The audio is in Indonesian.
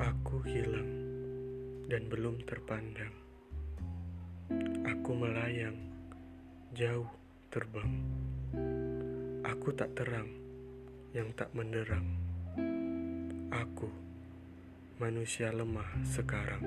Aku hilang dan belum terpandang. Aku melayang, jauh terbang. Aku tak terang, yang tak menderang. Aku manusia lemah sekarang.